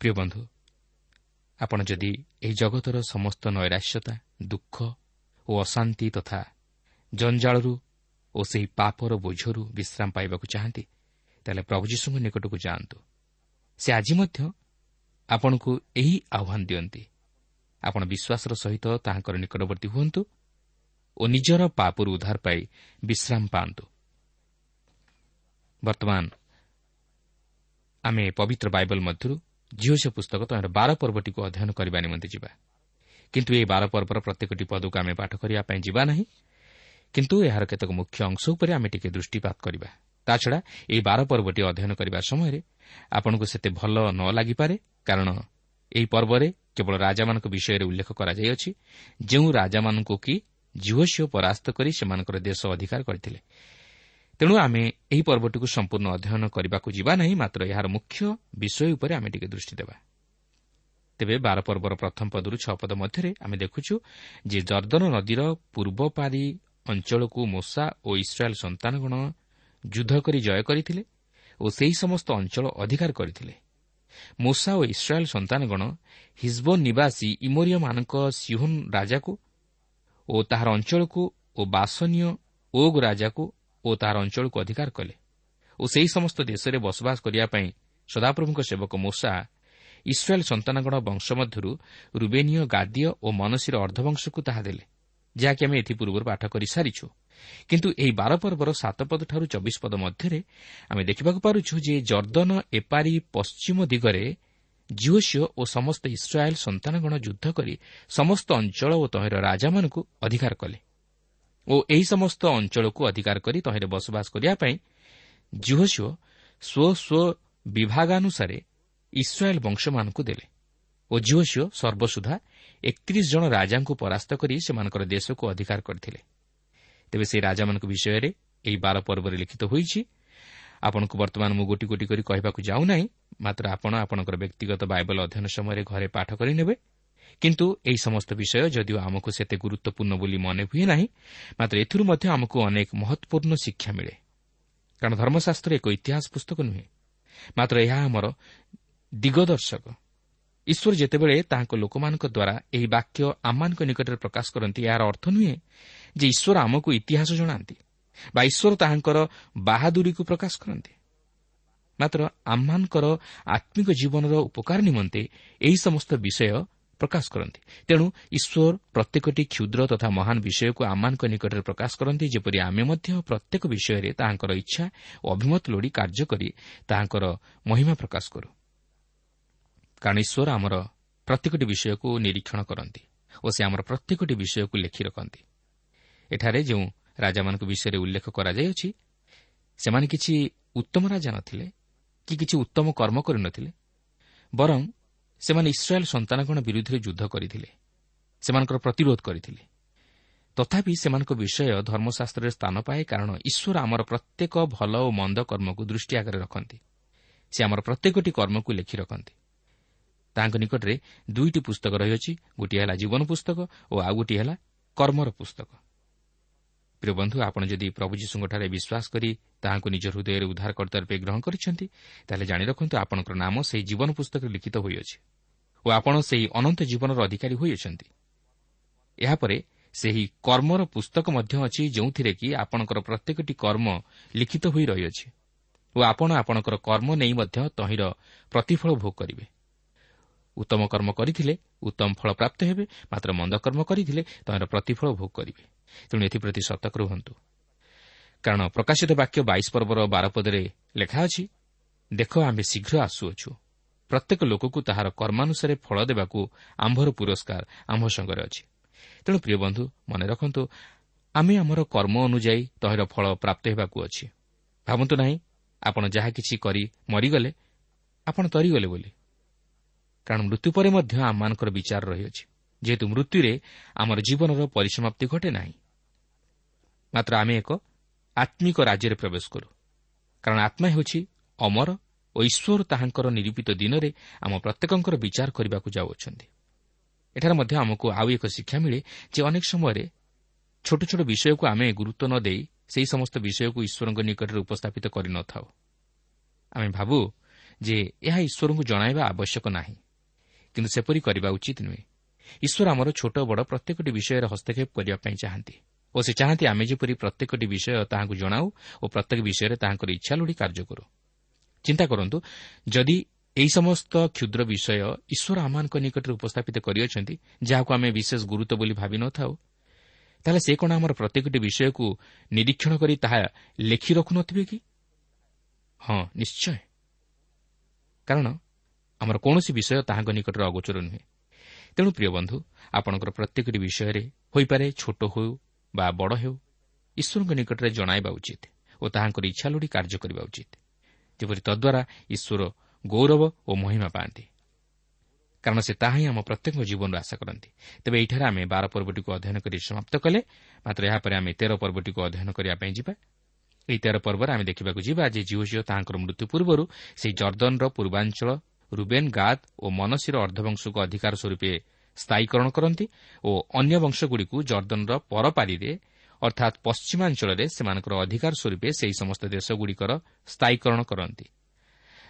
Speaker 2: ପ୍ରିୟ ବନ୍ଧୁ ଆପଣ ଯଦି ଏହି ଜଗତର ସମସ୍ତ ନୈରାଶ୍ୟତା ଦୁଃଖ ଓ ଅଶାନ୍ତି ତଥା ଜଞ୍ଜାଳରୁ ଓ ସେହି ପାପର ବୋଝରୁ ବିଶ୍ରାମ ପାଇବାକୁ ଚାହାନ୍ତି ତାହେଲେ ପ୍ରଭୁ ଯୀଶୁଙ୍କ ନିକଟକୁ ଯାଆନ୍ତୁ। ସେ ଆଜି ମଧ୍ୟ ଆପଣଙ୍କୁ ଏହି ଆହ୍ୱାନ ଦିଅନ୍ତି। ଆପଣ ବିଶ୍ୱାସର ସହିତ ତାହାଙ୍କର ନିକଟବର୍ତ୍ତୀ ହୁଅନ୍ତୁ ଓ ନିଜର ପାପରୁ ଉଦ୍ଧାର ପାଇ ବିଶ୍ରାମ ପାଆନ୍ତୁ। ବର୍ତ୍ତମାନ ଆମେ ପବିତ୍ର ବାଇବଲ ମଧ୍ୟରୁ ଝିଅ ସେ ପୁସ୍ତକ ତମର ବାର ପର୍ବଟିକୁ ଅଧ୍ୟୟନ କରିବା ନିମନ୍ତେ ଯିବା। କିନ୍ତୁ ଏହି ବାର ପର୍ବର ପ୍ରତ୍ୟେକଟି ପଦକୁ ଆମେ ପାଠ କରିବା ପାଇଁ ଯିବା ନାହିଁ। କିନ୍ତୁ ଏହାର କେତେକ ମୁଖ୍ୟ ଅଂଶ ଉପରେ ଆମେ ଟିକେ ଦୃଷ୍ଟିପାତ କରିବା। ତାଛଡ଼ା ଏହି ବାର ପର୍ବଟି ଅଧ୍ୟୟନ କରିବା ସମୟରେ ଆପଣଙ୍କୁ ସେତେ ଭଲ ନ ଲାଗିପାରେ କାରଣ ଏହି ପର୍ବରେ କେବଳ ରାଜାମାନଙ୍କ ବିଷୟରେ ଉଲ୍ଲେଖ କରାଯାଇଅଛି ଯେଉଁ ରାଜାମାନଙ୍କୁ କି ଝିଅ ପରାସ୍ତ କରି ସେମାନଙ୍କର ଦେଶ ଅଧିକାର କରିଥିଲେ। ତେଣୁ ଆମେ ଏହି ପର୍ବଟିକୁ ସମ୍ପୂର୍ଣ୍ଣ ଅଧ୍ୟୟନ କରିବାକୁ ଯିବା ନାହିଁ ମାତ୍ର ଏହାର ମୁଖ୍ୟ ବିଷୟ ଉପରେ ଆମେ ଟିକେ ଦୃଷ୍ଟି ଦେବା। ତେବେ ବାର ପର୍ବର ପ୍ରଥମ ପଦରୁ ଛଅ ପଦ ମଧ୍ୟରେ ଆମେ ଦେଖୁଛୁ ଯେ ଜର୍ଦ୍ଦନ ନଦୀର ପୂର୍ବ ପାରି ଅଞ୍ଚଳକୁ ମୂଷା ଓ ଇସ୍ରାଏଲ୍ ସନ୍ତାନଗଣ ଯୁଦ୍ଧ କରି ଜୟ କରିଥିଲେ ଓ ସେହି ସମସ୍ତ ଅଞ୍ଚଳ ଅଧିକାର କରିଥିଲେ। ମୂଷା ଓ ଇସ୍ରାଏଲ୍ ସନ୍ତାନଗଣ ହିଜବୋନ୍ ନିବାସୀ ଇମୋରିୟମାନଙ୍କ ସିହୋନ୍ ରାଜାକୁ ଓ ତାହାର ଅଞ୍ଚଳକୁ ଓ ବାସନୀୟ ଓଗ୍ ରାଜାକୁ ଓ ତାହାର ଅଞ୍ଚଳକୁ ଅଧିକାର କଲେ ଓ ସେହି ସମସ୍ତ ଦେଶରେ ବସବାସ କରିବା ପାଇଁ ସଦାପ୍ରଭୁଙ୍କ ସେବକ ମୂଷା ଇସ୍ରାଏଲ୍ ସନ୍ତାନଗଣ ବଂଶ ମଧ୍ୟରୁ ରୁବେନୀୟ ଗାଦୀୟ ଓ ମନସୀର ଅର୍ଦ୍ଧବଂଶକୁ ତାହା ଦେଲେ ଯାହାକି ଆମେ ଏଥିପୂର୍ବରୁ ପାଠ କରିସାରିଛୁ କିନ୍ତୁ ଏହି ବାର ପର୍ବର ସାତ ପଦଠାରୁ ଚବିଶ ପଦ ମଧ୍ୟରେ ଆମେ ଦେଖିବାକୁ ପାରୁଛୁ ଯେ ଜର୍ଦ୍ଦନ ଏପାରି ପଶ୍ଚିମ ଦିଗରେ ଜିଓସିଓ ଓ ସମସ୍ତ ଇସ୍ରାଏଲ୍ ସନ୍ତାନଗଣ ଯୁଦ୍ଧ କରି ସମସ୍ତ ଅଞ୍ଚଳ ଓ ତହିଁର ରାଜାମାନଙ୍କୁ ଅଧିକାର କଲେ। ଓ ଏହି ସମସ୍ତ ଅଞ୍ଚଳକୁ ଅଧିକାର କରି ତହିଁରେ ବସବାସ କରିବା ପାଇଁ ଜିଓସିଓ ସ୍ୱ ସ୍ୱ ବିଭାଗାନୁସାରେ ଇସ୍ରାଏଲ୍ ବଂଶମାନଙ୍କୁ ଦେଲେ ଓ ଜିଓସିଓ ସର୍ବସୁଦ୍ଧା ଏକତିରିଶ ଜଣ ରାଜାଙ୍କୁ ପରାସ୍ତ କରି ସେମାନଙ୍କର ଦେଶକୁ ଅଧିକାର କରିଥିଲେ। ତେବେ ସେହି ରାଜାମାନଙ୍କ ବିଷୟରେ ଏହି ବାର ପର୍ବରେ ଲିଖିତ ହୋଇଛି ଆପଣଙ୍କୁ ବର୍ତ୍ତମାନ ମୁଁ ଗୋଟି ଗୋଟି କରି କହିବାକୁ ଯାଉନାହିଁ ମାତ୍ର ଆପଣ ଆପଣଙ୍କର ବ୍ୟକ୍ତିଗତ ବାଇବଲ ଅଧ୍ୟୟନ ସମୟରେ ଘରେ ପାଠ କରିନେବେ କିନ୍ତୁ ଏହି ସମସ୍ତ ବିଷୟ ଯଦିଓ ଆମକୁ ସେତେ ଗୁରୁତ୍ୱପୂର୍ଣ୍ଣ ବୋଲି ମନେ ହୁଏ ନାହିଁ ମାତ୍ର ଏଥିରୁ ମଧ୍ୟ ଆମକୁ ଅନେକ ମହତ୍ୱପୂର୍ଣ୍ଣ ଶିକ୍ଷା ମିଳେ କାରଣ ଧର୍ମଶାସ୍ତ୍ର ଏକ ଇତିହାସ ପୁସ୍ତକ ନୁହେଁ ମାତ୍ର ଏହା ଆମର ଦିଗଦର୍ଶକ ଈଶ୍ୱର ଯେତେବେଳେ ତାହାଙ୍କ ଲୋକମାନଙ୍କ ଦ୍ୱାରା ଏହି ବାକ୍ୟ ଆମମାନଙ୍କ ନିକଟରେ ପ୍ରକାଶ କରନ୍ତି ଏହାର ଅର୍ଥ ନୁହେଁ ଯେ ଈଶ୍ୱର ଆମକୁ ଇତିହାସ ଜଣାନ୍ତି ବା ଈଶ୍ୱର ତାହାଙ୍କର ବାହାଦୁରୀକୁ ପ୍ରକାଶ କରନ୍ତି। ମାତ୍ର ଆମମାନଙ୍କର ଆତ୍ମିକ ଜୀବନର ଉପକାର ନିମନ୍ତେ ଏହି ସମସ୍ତ ବିଷୟ ପ୍ରକାଶ କରନ୍ତି। ତେଣୁ ଈଶ୍ୱର ପ୍ରତ୍ୟେକଟି କ୍ଷୁଦ୍ର ତଥା ମହାନ ବିଷୟକୁ ଆମମାନଙ୍କ ନିକଟରେ ପ୍ରକାଶ କରନ୍ତି ଯେପରି ଆମେ ମଧ୍ୟ ପ୍ରତ୍ୟେକ ବିଷୟରେ ତାହାଙ୍କର ଇଚ୍ଛା ଓ ଅଭିମତ ଲୋଡ଼ି କାର୍ଯ୍ୟ କରି ତାହାଙ୍କର ମହିମା ପ୍ରକାଶ କରୁ। କାରଣ ଈଶ୍ୱର ଆମର ପ୍ରତ୍ୟେକଟି ବିଷୟକୁ ନିରୀକ୍ଷଣ କରନ୍ତି ଓ ସେ ଆମର ପ୍ରତ୍ୟେକଟି ବିଷୟକୁ ଲେଖି ରଖନ୍ତି। ଏଠାରେ ଯେଉଁ ରାଜାମାନଙ୍କ ବିଷୟରେ ଉଲ୍ଲେଖ କରାଯାଇଅଛି ସେମାନେ କିଛି ଉତ୍ତମ ରାଜା ନଥିଲେ କି କିଛି ଉତ୍ତମ କର୍ମ କରିନଥିଲେ ବରଂ ସେମାନେ ଇସ୍ରାଏଲ୍ ସନ୍ତାନଗଣ ବିରୁଦ୍ଧରେ ଯୁଦ୍ଧ କରିଥିଲେ ସେମାନଙ୍କର ପ୍ରତିରୋଧ କରିଥିଲେ। ତଥାପି ସେମାନଙ୍କ ବିଷୟ ଧର୍ମଶାସ୍ତ୍ରରେ ସ୍ଥାନ ପାଏ କାରଣ ଈଶ୍ୱର ଆମର ପ୍ରତ୍ୟେକ ଭଲ ଓ ମନ୍ଦ କର୍ମକୁ ଦୃଷ୍ଟି ଆଗରେ ରଖନ୍ତି। ସେ ଆମର ପ୍ରତ୍ୟେକଟି କର୍ମକୁ ଲେଖି ରଖନ୍ତି। ତାଙ୍କ ନିକଟରେ ଦୁଇଟି ପୁସ୍ତକ ରହିଅଛି ଗୋଟିଏ ହେଲା ଜୀବନ ପୁସ୍ତକ ଓ ଆଉ ଗୋଟିଏ ହେଲା କର୍ମର ପୁସ୍ତକ। ପ୍ରିୟ ବନ୍ଧୁ ଆପଣ ଯଦି ପ୍ରଭୁ ଯୀଶୁଙ୍କଠାରେ ବିଶ୍ୱାସ କରି ତାହାଙ୍କୁ ନିଜ ହୃଦୟରେ ଉଦ୍ଧାରକର୍ତ୍ତା ରୂପେ ଗ୍ରହଣ କରିଛନ୍ତି ତାହେଲେ ଜାଣି ରଖନ୍ତୁ ଆପଣଙ୍କର ନାମ ସେହି ଜୀବନ ପୁସ୍ତକରେ ଲିଖିତ ହୋଇଅଛି। ଓ ଆପଣ ସେହି ଅନନ୍ତ ଜୀବନର ଅଧିକାରୀ ହୋଇଅଛନ୍ତି। ଏହାପରେ ସେହି କର୍ମର ପୁସ୍ତକ ମଧ୍ୟ ଅଛି ଯେଉଁଥିରେ କି ଆପଣଙ୍କର ପ୍ରତ୍ୟେକଟି କର୍ମ ଲିଖିତ ହୋଇ ରହିଅଛି ଓ ଆପଣ ଆପଣଙ୍କର କର୍ମ ନେଇ ମଧ୍ୟ ତହିଁର ପ୍ରତିଫଳ ଭୋଗ କରିବେ। ଉତ୍ତମ କର୍ମ କରିଥିଲେ ଉତ୍ତମ ଫଳ ପ୍ରାପ୍ତ ହେବେ ମାତ୍ର ମନ୍ଦ କର୍ମ କରିଥିଲେ ତହିଁର ପ୍ରତିଫଳ ଭୋଗ କରିବେ। ତେଣୁ ଏଥିପ୍ରତି ସତର୍କ ରୁହନ୍ତୁ। କାରଣ ପ୍ରକାଶିତ ବାକ୍ୟ ବାଇଶ ପର୍ବର ବାରପଦରେ ଲେଖା ଅଛି ଦେଖ ଆମେ ଶୀଘ୍ର ଆସୁଅଛୁ। ପ୍ରତ୍ୟେକ ଲୋକକୁ ତାହାର କର୍ମାନୁସାରେ ଫଳ ଦେବାକୁ ଆମ୍ଭର ପୁରସ୍କାର ଆମ୍ଭ ସଙ୍ଗରେ ଅଛି। ତେଣୁ ପ୍ରିୟ ବନ୍ଧୁ ମନେ ରଖନ୍ତୁ ଆମେ ଆମର କର୍ମ ଅନୁଯାୟୀ ତହିଁର ଫଳ ପ୍ରାପ୍ତ ହେବାକୁ ଅଛି। ଭାବନ୍ତୁ ନାହିଁ ଆପଣ ଯାହା କିଛି କରି ମରିଗଲେ ଆପଣ ତରିଗଲେ ବୋଲି। କାରଣ ମୃତ୍ୟୁ ପରେ ମଧ୍ୟ ଆମମାନଙ୍କର ବିଚାର ରହିଅଛି। ଯେହେତୁ ମୃତ୍ୟୁରେ ଆମର ଜୀବନର ପରିସମାପ୍ତି ଘଟେ ନାହିଁ। ମାତ୍ର ଆମେ ଏକ ଆତ୍ମିକ ରାଜ୍ୟରେ ପ୍ରବେଶ କରୁ। କାରଣ ଆତ୍ମା ହେଉଛି ଅମର ଓ ଈଶ୍ୱର ତାହାଙ୍କର ନିରୂପିତ ଦିନରେ ଆମ ପ୍ରତ୍ୟେକଙ୍କର ବିଚାର କରିବାକୁ ଯାଉଅଛନ୍ତି। ଏଠାରେ ମଧ୍ୟ ଆମକୁ ଆଉ ଏକ ଶିକ୍ଷା ମିଳେ ଯେ ଅନେକ ସମୟରେ ଛୋଟ ଛୋଟ ବିଷୟକୁ ଆମେ ଗୁରୁତ୍ୱ ନ ଦେଇ ସେହି ସମସ୍ତ ବିଷୟକୁ ଈଶ୍ୱରଙ୍କ ନିକଟରେ ଉପସ୍ଥାପିତ କରିନଥାଉ ଆମେ ଭାବୁ ଯେ ଏହା ଈଶ୍ୱରଙ୍କୁ ଜଣାଇବା ଆବଶ୍ୟକ ନାହିଁ। କିନ୍ତୁ ସେପରି କରିବା ଉଚିତ ନୁହେଁ। ଈଶ୍ୱର ଆମର ଛୋଟ ବଡ଼ ପ୍ରତ୍ୟେକଟି ବିଷୟରେ ହସ୍ତକ୍ଷେପ କରିବା ପାଇଁ ଚାହାନ୍ତି ଓ ସେ ଚାହାନ୍ତି ଆମେ ଯେପରି ପ୍ରତ୍ୟେକଟି ବିଷୟ ତାହାଙ୍କୁ ଜଣାଉ ଓ ପ୍ରତ୍ୟେକ ବିଷୟରେ ତାହାଙ୍କର ଇଚ୍ଛା ଲୋଡ଼ି କାର୍ଯ୍ୟ କରୁ। ଚିନ୍ତା କରନ୍ତୁ ଯଦି ଏହି ସମସ୍ତ କ୍ଷୁଦ୍ର ବିଷୟ ଈଶ୍ୱର ଆମମାନଙ୍କ ନିକଟରେ ଉପସ୍ଥାପିତ କରିଅଛନ୍ତି ଯାହାକୁ ଆମେ ବିଶେଷ ଗୁରୁତ୍ୱ ବୋଲି ଭାବି ନ ଥାଉ ତାହେଲେ ସେ କ'ଣ ଆମର ପ୍ରତ୍ୟେକଟି ବିଷୟକୁ ନିରୀକ୍ଷଣ କରି ତାହା ଲେଖି ରଖୁନଥିବେ କି? ହଁ ନିଶ୍ଚୟ। କାରଣ ଆମର କୌଣସି ବିଷୟ ତାହାଙ୍କ ନିକଟରେ ଅଗୋଚର ନୁହେଁ। ତେଣୁ ପ୍ରିୟ ବନ୍ଧୁ ଆପଣଙ୍କର ପ୍ରତ୍ୟେକଟି ବିଷୟରେ ହୋଇପାରେ ଛୋଟ ହେଉ ବା ବଡ଼ ହେଉ ଈଶ୍ୱରଙ୍କ ନିକଟରେ ଜଣାଇବା ଉଚିତ ଓ ତାହାଙ୍କର ଇଚ୍ଛା ଲୋଡ଼ି କାର୍ଯ୍ୟ କରିବା ଉଚିତ। ଯେପରି ତଦ୍ୱାରା ଈଶ୍ୱର ଗୌରବ ଓ ମହିମା ପାଆନ୍ତି। କାରଣ ସେ ତାହା ହିଁ ଆମ ପ୍ରତ୍ୟେକ ଜୀବନରୁ ଆଶା କରନ୍ତି। ତେବେ ଏହିଠାରେ ଆମେ ବାର ପର୍ବଟିକୁ ଅଧ୍ୟୟନ କରି ସମାପ୍ତ କଲେ। ମାତ୍ର ଏହାପରେ ଆମେ ତେର ପର୍ବଟିକୁ ଅଧ୍ୟୟନ କରିବା ପାଇଁ ଯିବା। ଏହି ତେର ପର୍ବରେ ଆମେ ଦେଖିବାକୁ ଯିବା ଯେ ଜିଓ ଝିଅ ତାହାଙ୍କର ମୃତ୍ୟୁ ପୂର୍ବରୁ ସେହି ଜର୍ଦ୍ଦନର ପୂର୍ବାଞ୍ଚଳ ରୁବେନ୍ ଗାଦ ଓ ମନସୀର ଅର୍ଦ୍ଧବଂଶକୁ ଅଧିକାର ସ୍ୱରୂପେ ସ୍ଥାୟୀକରଣ କରନ୍ତି ଓ ଅନ୍ୟ ବଂଶଗୁଡ଼ିକୁ ଜର୍ଦ୍ଦନର ପରପାରିରେ ଅର୍ଥାତ୍ ପଶ୍ଚିମାଞ୍ଚଳରେ ସେମାନଙ୍କର ଅଧିକାର ସ୍ୱରୂପେ ସେହି ସମସ୍ତ ଦେଶଗୁଡ଼ିକର ସ୍ଥାୟୀକରଣ କରନ୍ତି।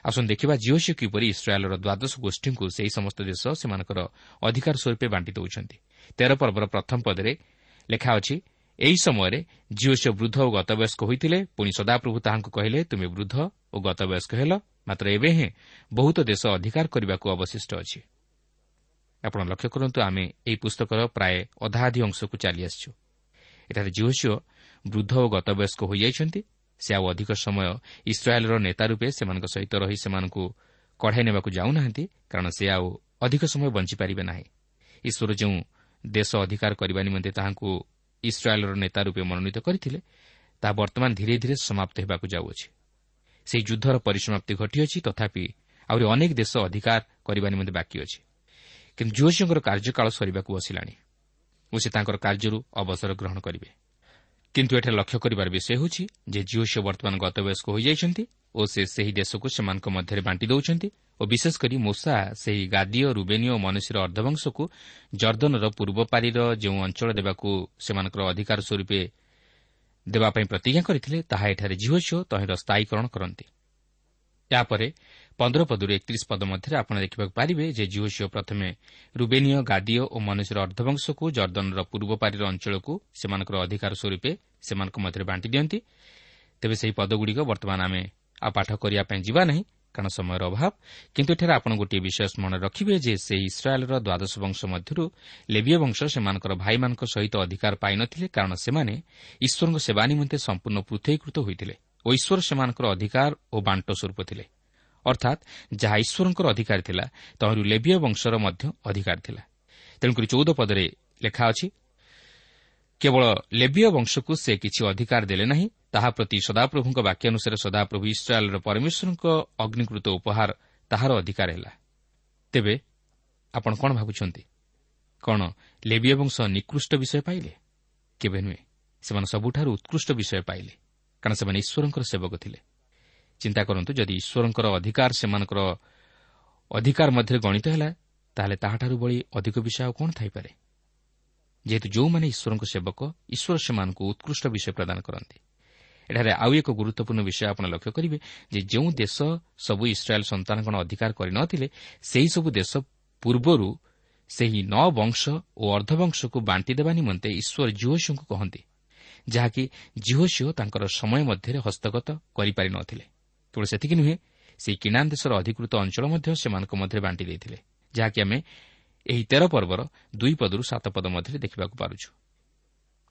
Speaker 2: ଆସନ୍ତୁ ଦେଖିବା ଜିଓସି କିପରି ଇସ୍ରାଏଲ୍ର ଦ୍ୱାଦଶ ଗୋଷ୍ଠୀଙ୍କୁ ସେହି ସମସ୍ତ ଦେଶ ସେମାନଙ୍କର ଅଧିକାର ସ୍ୱରୂପେ ବାଣ୍ଟି ଦେଉଛନ୍ତି। ତେର ପର୍ବର ପ୍ରଥମ ପଦରେ ଲେଖା ଅଛି ଏହି ସମୟରେ ଜିଓସିଓ ବୃଦ୍ଧ ଓ ଗତବୟସ୍କ ହୋଇଥିଲେ ପୁଣି ସଦାପ୍ରଭୁ ତାହାଙ୍କୁ କହିଲେ ତୁମେ ବୃଦ୍ଧ ଓ ଗତବୟସ୍କ ହେଲ ମାତ୍ର ଏବେ ହିଁ ବହୁତ ଦେଶ ଅଧିକାର କରିବାକୁ ଅବଶିଷ୍ଟ ଅଛି। ଆପଣ ଲକ୍ଷ୍ୟ କରନ୍ତୁ ଆମେ ଏହି ପୁସ୍ତକର ପ୍ରାୟ ଅଧାଅଧି ଅଂଶକୁ ଚାଲିଆସିଛୁ ଏଠାରେ ଜିଓସିଓ ବୃଦ୍ଧ ଓ ଗତବୟସ୍କ ହୋଇଯାଇଛନ୍ତି। ସେ ଆଉ ଅଧିକ ସମୟ ଇସ୍ରାଏଲ୍ର ନେତା ରୂପେ ସେମାନଙ୍କ ସହିତ ରହି ସେମାନଙ୍କୁ କଢ଼ାଇ ନେବାକୁ ଯାଉନାହାନ୍ତି କାରଣ ସେ ଆଉ ଅଧିକ ସମୟ ବଞ୍ଚିପାରିବେ ନାହିଁ। ଈଶ୍ୱର ଯେଉଁ ଦେଶ ଅଧିକାର କରିବା ନିମନ୍ତେ ତାହାଙ୍କୁ ଇସ୍ରାଏଲ୍ର ନେତା ରୂପେ ମନୋନୀତ କରିଥିଲେ ତାହା ବର୍ତ୍ତମାନ ଧୀରେ ଧୀରେ ସମାପ୍ତ ହେବାକୁ ଯାଉଅଛି। ସେହି ଯୁଦ୍ଧର ପରିସମାପ୍ତି ଘଟିଅଛି ତଥାପି ଆହୁରି ଅନେକ ଦେଶ ଅଧିକାର କରିବା ନିମନ୍ତେ ବାକି ଅଛି। କିନ୍ତୁ ଜୋସିଙ୍କର କାର୍ଯ୍ୟକାଳ ସରିବାକୁ ବସିଲାଣି। ଓ ସେ ତାଙ୍କର କାର୍ଯ୍ୟରୁ ଅବସର ଗ୍ରହଣ କରିବେ। କିନ୍ତୁ ଏଠାରେ ଲକ୍ଷ୍ୟ କରିବାର ବିଷୟ ହେଉଛି ଯେ ଜିଓସିଓ ବର୍ତ୍ତମାନ ଗତବୟସ୍କ ହୋଇଯାଇଛନ୍ତି ଓ ସେ ସେହି ଦେଶକୁ ସେମାନଙ୍କ ମଧ୍ୟରେ ବାଣ୍ଟି ଦେଉଛନ୍ତି ଓ ବିଶେଷ କରି ମୋସା ସେହି ଗାଦୀୟ ରୁବେନୀୟ ଓ ମନୁଷ୍ୟର ଅର୍ଦ୍ଧବଂଶକୁ ଜର୍ଦ୍ଦନର ପୂର୍ବ ପାରିର ଯେଉଁ ଅଞ୍ଚଳ ଦେବାକୁ ସେମାନଙ୍କର ଅଧିକାର ସ୍ୱରୂପେ ଦେବାପାଇଁ ପ୍ରତିଜ୍ଞା କରିଥିଲେ ତାହା ଏଠାରେ ଜିଓସିଓ ତହିଁର ସ୍ଥାୟୀକରଣ କରନ୍ତି। ଏହାପରେ ପନ୍ଦର ପଦରୁ ଏକତିରିଶ ପଦ ମଧ୍ୟରେ ଆପଣ ଦେଖିବାକୁ ପାରିବେ ଯେ ଜିଓସିଓ ପ୍ରଥମେ ରୁବେନୀୟ ଗାଦୀୟ ଓ ମନୁଷ୍ୟର ଅର୍ଦ୍ଧବଂଶକୁ ଜର୍ଦ୍ଦନର ପୂର୍ବ ପାରିର ଅଞ୍ଚଳକୁ ସେମାନଙ୍କର ଅଧିକାର ସ୍ୱରୂପେ ସେମାନଙ୍କ ମଧ୍ୟରେ ବାଣ୍ଟି ଦିଅନ୍ତି। ତେବେ ସେହି ପଦଗୁଡ଼ିକ ବର୍ତ୍ତମାନ ଆମେ ଆଉ ପାଠ କରିବା ପାଇଁ ଯିବା ନାହିଁ କାରଣ ସମୟର ଅଭାବ। କିନ୍ତୁ ଏଠାରେ ଆପଣ ଗୋଟିଏ ବିଷୟ ସ୍ମରଣ ରଖିବେ ଯେ ସେହି ଇସ୍ରାଏଲ୍ର ଦ୍ୱାଦଶ ବଂଶ ମଧ୍ୟରୁ ଲେବିୟ ବଂଶ ସେମାନଙ୍କର ଭାଇମାନଙ୍କ ସହିତ ଅଧିକାର ପାଇନଥିଲେ କାରଣ ସେମାନେ ଈଶ୍ୱରଙ୍କ ସେବା ନିମନ୍ତେ ସମ୍ପୂର୍ଣ୍ଣ ପୃଥକୀକୃତ ହୋଇଥିଲେ ଓ ଈଶ୍ୱର ସେମାନଙ୍କର ଅଧିକାର ଓ ବାଣ୍ଟ ସ୍ୱରୂପ ଥିଲେ। ଅର୍ଥାତ୍ ଯାହା ଈଶ୍ୱରଙ୍କର ଅଧିକାର ଥିଲା ତହିଁରୁ ଲେବିୟ ବଂଶର ମଧ୍ୟ ଅଧିକାର ଥିଲା ତେଣୁକରି ଚଉଦ ପଦରେ ଲେଖା ଅଛି କେବଳ ଲେବିୟ ବଂଶକୁ ସେ କିଛି ଅଧିକାର ଦେଲେ ନାହିଁ ତାହା ପ୍ରତି ସଦାପ୍ରଭୁଙ୍କ ବାକ୍ୟ ଅନୁସାରେ ସଦାପ୍ରଭୁ ଇସ୍ରାଏଲ୍ର ପରମେଶ୍ୱରଙ୍କ ଅଗ୍ନିକୃତ ଉପହାର ତାହାର ଅଧିକାର ହେଲା। ତେବେ ଆପଣ କ'ଣ ଭାବୁଛନ୍ତି? କ'ଣ ଲେବିୟ ବଂଶ ନିକୃଷ୍ଟ ବିଷୟ ପାଇଲେ? କେବେ ନୁହେଁ ସେମାନେ ସବୁଠାରୁ ଉତ୍କୃଷ୍ଟ ବିଷୟ ପାଇଲେ କାରଣ ସେମାନେ ଈଶ୍ୱରଙ୍କର ସେବକ ଥିଲେ। ଚିନ୍ତା କରନ୍ତୁ ଯଦି ଈଶ୍ୱରଙ୍କର ଅଧିକାର ସେମାନଙ୍କର ଅଧିକାର ମଧ୍ୟରେ ଗଣିତ ହେଲା ତାହେଲେ ତାହାଠାରୁ ଭଳି ଅଧିକ ବିଷୟ ଆଉ କ'ଣ ଥାଇପାରେ? ଯେହେତୁ ଯେଉଁମାନେ ଈଶ୍ୱରଙ୍କ ସେବକ ଈଶ୍ୱର ସେମାନଙ୍କୁ ଉତ୍କୃଷ୍ଟ ବିଷୟ ପ୍ରଦାନ କରନ୍ତି। ଏଠାରେ ଆଉ ଏକ ଗୁରୁତ୍ୱପୂର୍ଣ୍ଣ ବିଷୟ ଆପଣ ଲକ୍ଷ୍ୟ କରିବେ ଯେ ଯେଉଁ ଦେଶ ସବୁ ଇସ୍ରାଏଲ୍ ସନ୍ତାନଗଣ ଅଧିକାର କରିନଥିଲେ ସେହିସବୁ ଦେଶ ପୂର୍ବରୁ ସେହି ନଅ ବଂଶ ଓ ଅର୍ଦ୍ଧବଂଶକୁ ବାଣ୍ଟି ଦେବା ନିମନ୍ତେ ଈଶ୍ୱର ଜିଓସିଓଙ୍କୁ କହନ୍ତି ଯାହାକି ଜିଓସିଓ ତାଙ୍କର ସମୟ ମଧ୍ୟରେ ହସ୍ତଗତ କରିପାରି ନ ଥିଲେ କେବଳ ସେତିକି ନୁହେଁ ସେହି କିଣାନ୍ ଦେଶର ଅଧିକୃତ ଅଞ୍ଚଳ ମଧ୍ୟ ସେମାନଙ୍କ ମଧ୍ୟରେ ବାଣ୍ଟି ଦେଇଥିଲେ ଯାହାକି ଆମେ ଏହି ତେର ପର୍ବର ଦୁଇ ପଦରୁ ସାତ ପଦ ମଧ୍ୟରେ ଦେଖିବାକୁ ପାରୁଛୁ।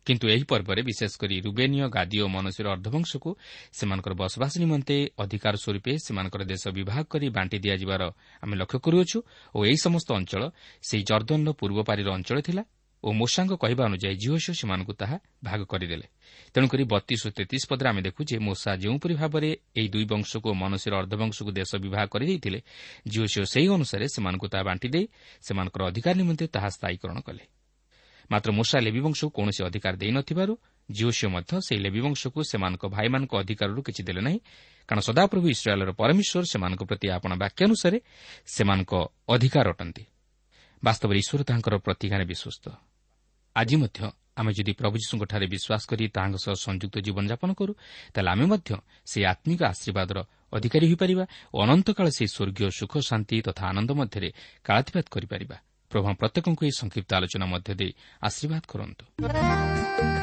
Speaker 2: କିନ୍ତୁ ଏହି ପର୍ବରେ ବିଶେଷ କରି ରୁବେନୀୟ ଗାଦି ଓ ମନସୀର ଅର୍ଦ୍ଧବଂଶକୁ ସେମାନଙ୍କର ବସବାସ ନିମନ୍ତେ ଅଧିକାର ସ୍ୱରୂପେ ସେମାନଙ୍କର ଦେଶ ବିଭାଗ କରି ବାଣ୍ଟି ଦିଆଯିବାର ଆମେ ଲକ୍ଷ୍ୟ କରୁଅଛୁ ଓ ଏହି ସମସ୍ତ ଅଞ୍ଚଳ ସେହି ଜର୍ଦ୍ଦନର ପୂର୍ବପାରିର ଅଞ୍ଚଳ ଥିଲା ଓ ମୋଷାଙ୍କ କହିବା ଅନୁଯାୟୀ ଜିଓସିଓ ସେମାନଙ୍କୁ ତାହା ଭାଗ କରିଦେଲେ। ତେଣୁକରି ବତିଶ ଓ ତେତିଶ ପଦରେ ଆମେ ଦେଖୁ ଯେ ମୋଷା ଯେଉଁପରି ଭାବରେ ଏହି ଦୁଇ ବଂଶକୁ ଓ ମନସୀର ଅର୍ଦ୍ଧବଂଶକୁ ଦେଶ ବିଭାଗ କରିଦେଇଥିଲେ ଜିଓସିଓ ସେହି ଅନୁସାରେ ସେମାନଙ୍କୁ ତାହା ବାଣ୍ଟି ଦେଇ ସେମାନଙ୍କର ଅଧିକାର ନିମନ୍ତେ ତାହା ସ୍ଥାୟୀକରଣ କଲେ। ମାତ୍ର ମୂଷା ଲେବିବଂଶକୁ କୌଣସି ଅଧିକାର ଦେଇନଥିବାରୁ ଜିଓସିଓ ମଧ୍ୟ ସେହି ଲେବିବଂଶକୁ ସେମାନଙ୍କ ଭାଇମାନଙ୍କ ଅଧିକାରରୁ କିଛି ଦେଲେ ନାହିଁ କାରଣ ସଦାପ୍ରଭୁ ଇସ୍ରାଏଲ୍ର ପରମେଶ୍ୱର ସେମାନଙ୍କ ପ୍ରତି ଆପଣ ବାକ୍ୟ ଅନୁସାରେ ସେମାନଙ୍କ ଅଧିକାର ଅଟନ୍ତି। ବାସ୍ତବରେ ଈଶ୍ୱର ତାଙ୍କର ପ୍ରତିଜ୍ଞାରେ ବିଶ୍ୱସ୍ତ। ଆଜି ମଧ୍ୟ ଆମେ ଯଦି ପ୍ରଭୁ ଯୀଶୁଙ୍କଠାରେ ବିଶ୍ୱାସ କରି ତାହାଙ୍କ ସହ ସଂଯୁକ୍ତ ଜୀବନଯାପନ କରୁ ତାହେଲେ ଆମେ ମଧ୍ୟ ସେହି ଆତ୍ମିକ ଆଶୀର୍ବାଦର ଅଧିକାରୀ ହୋଇପାରିବା ଓ ଅନନ୍ତକାଳ ସେହି ସ୍ୱର୍ଗୀୟ ସୁଖ ଶାନ୍ତି ତଥା ଆନନ୍ଦ ମଧ୍ୟରେ କାଳାତିପାତ କରିପାରିବା। ପ୍ରଭୁ ପ୍ରତ୍ୟେକଙ୍କୁ ଏହି ସଂକ୍ଷିପ୍ତ ଆଲୋଚନା ମଧ୍ୟ ଦେଇ ଆଶୀର୍ବାଦ କରନ୍ତୁ।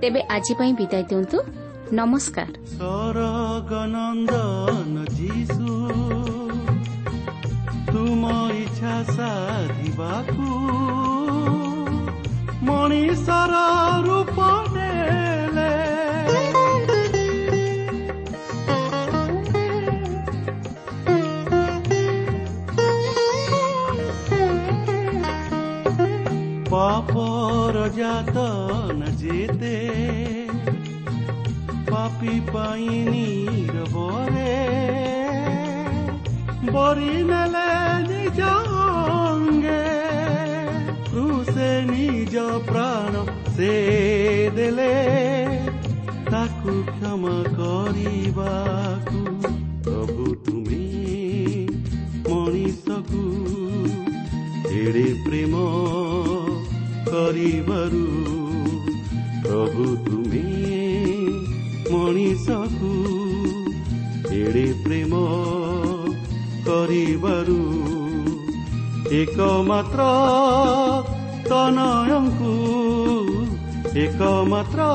Speaker 3: ତେବେ ଆଜି ପାଇଁ ବିଦାୟ ଦିଅନ୍ତୁ। ନମସ୍କାର।
Speaker 1: ସ୍ୱରଗନନ୍ଦନ ଯୀଶୁ ତୁମ ଇଚ୍ଛା ସାଧିବାକୁ ମଣିଷର ରୂପ ନେଲେ। ପାପର ଯାତନ ଯେତେ ପାପି ପାଇଁ ନିରବରେ ବରି ନେଲେ ନିଜ ଅଙ୍ଗେ କୃଷେ ନିଜ ପ୍ରାଣ ସେ ଦେଲେ ତାକୁ କ୍ଷମା କରିବାକୁ ପ୍ରଭୁ ତୁମେ ମଣିଷକୁ ଏଡ଼େ ପ୍ରେମ କରିବାରୁ ପ୍ରଭୁ ତୁମେ ମଣିଷକୁ ଏଡ଼େ ପ୍ରେମ କରିବାରୁ ଏକମାତ୍ର ତନୟଙ୍କୁ ଏକମାତ୍ର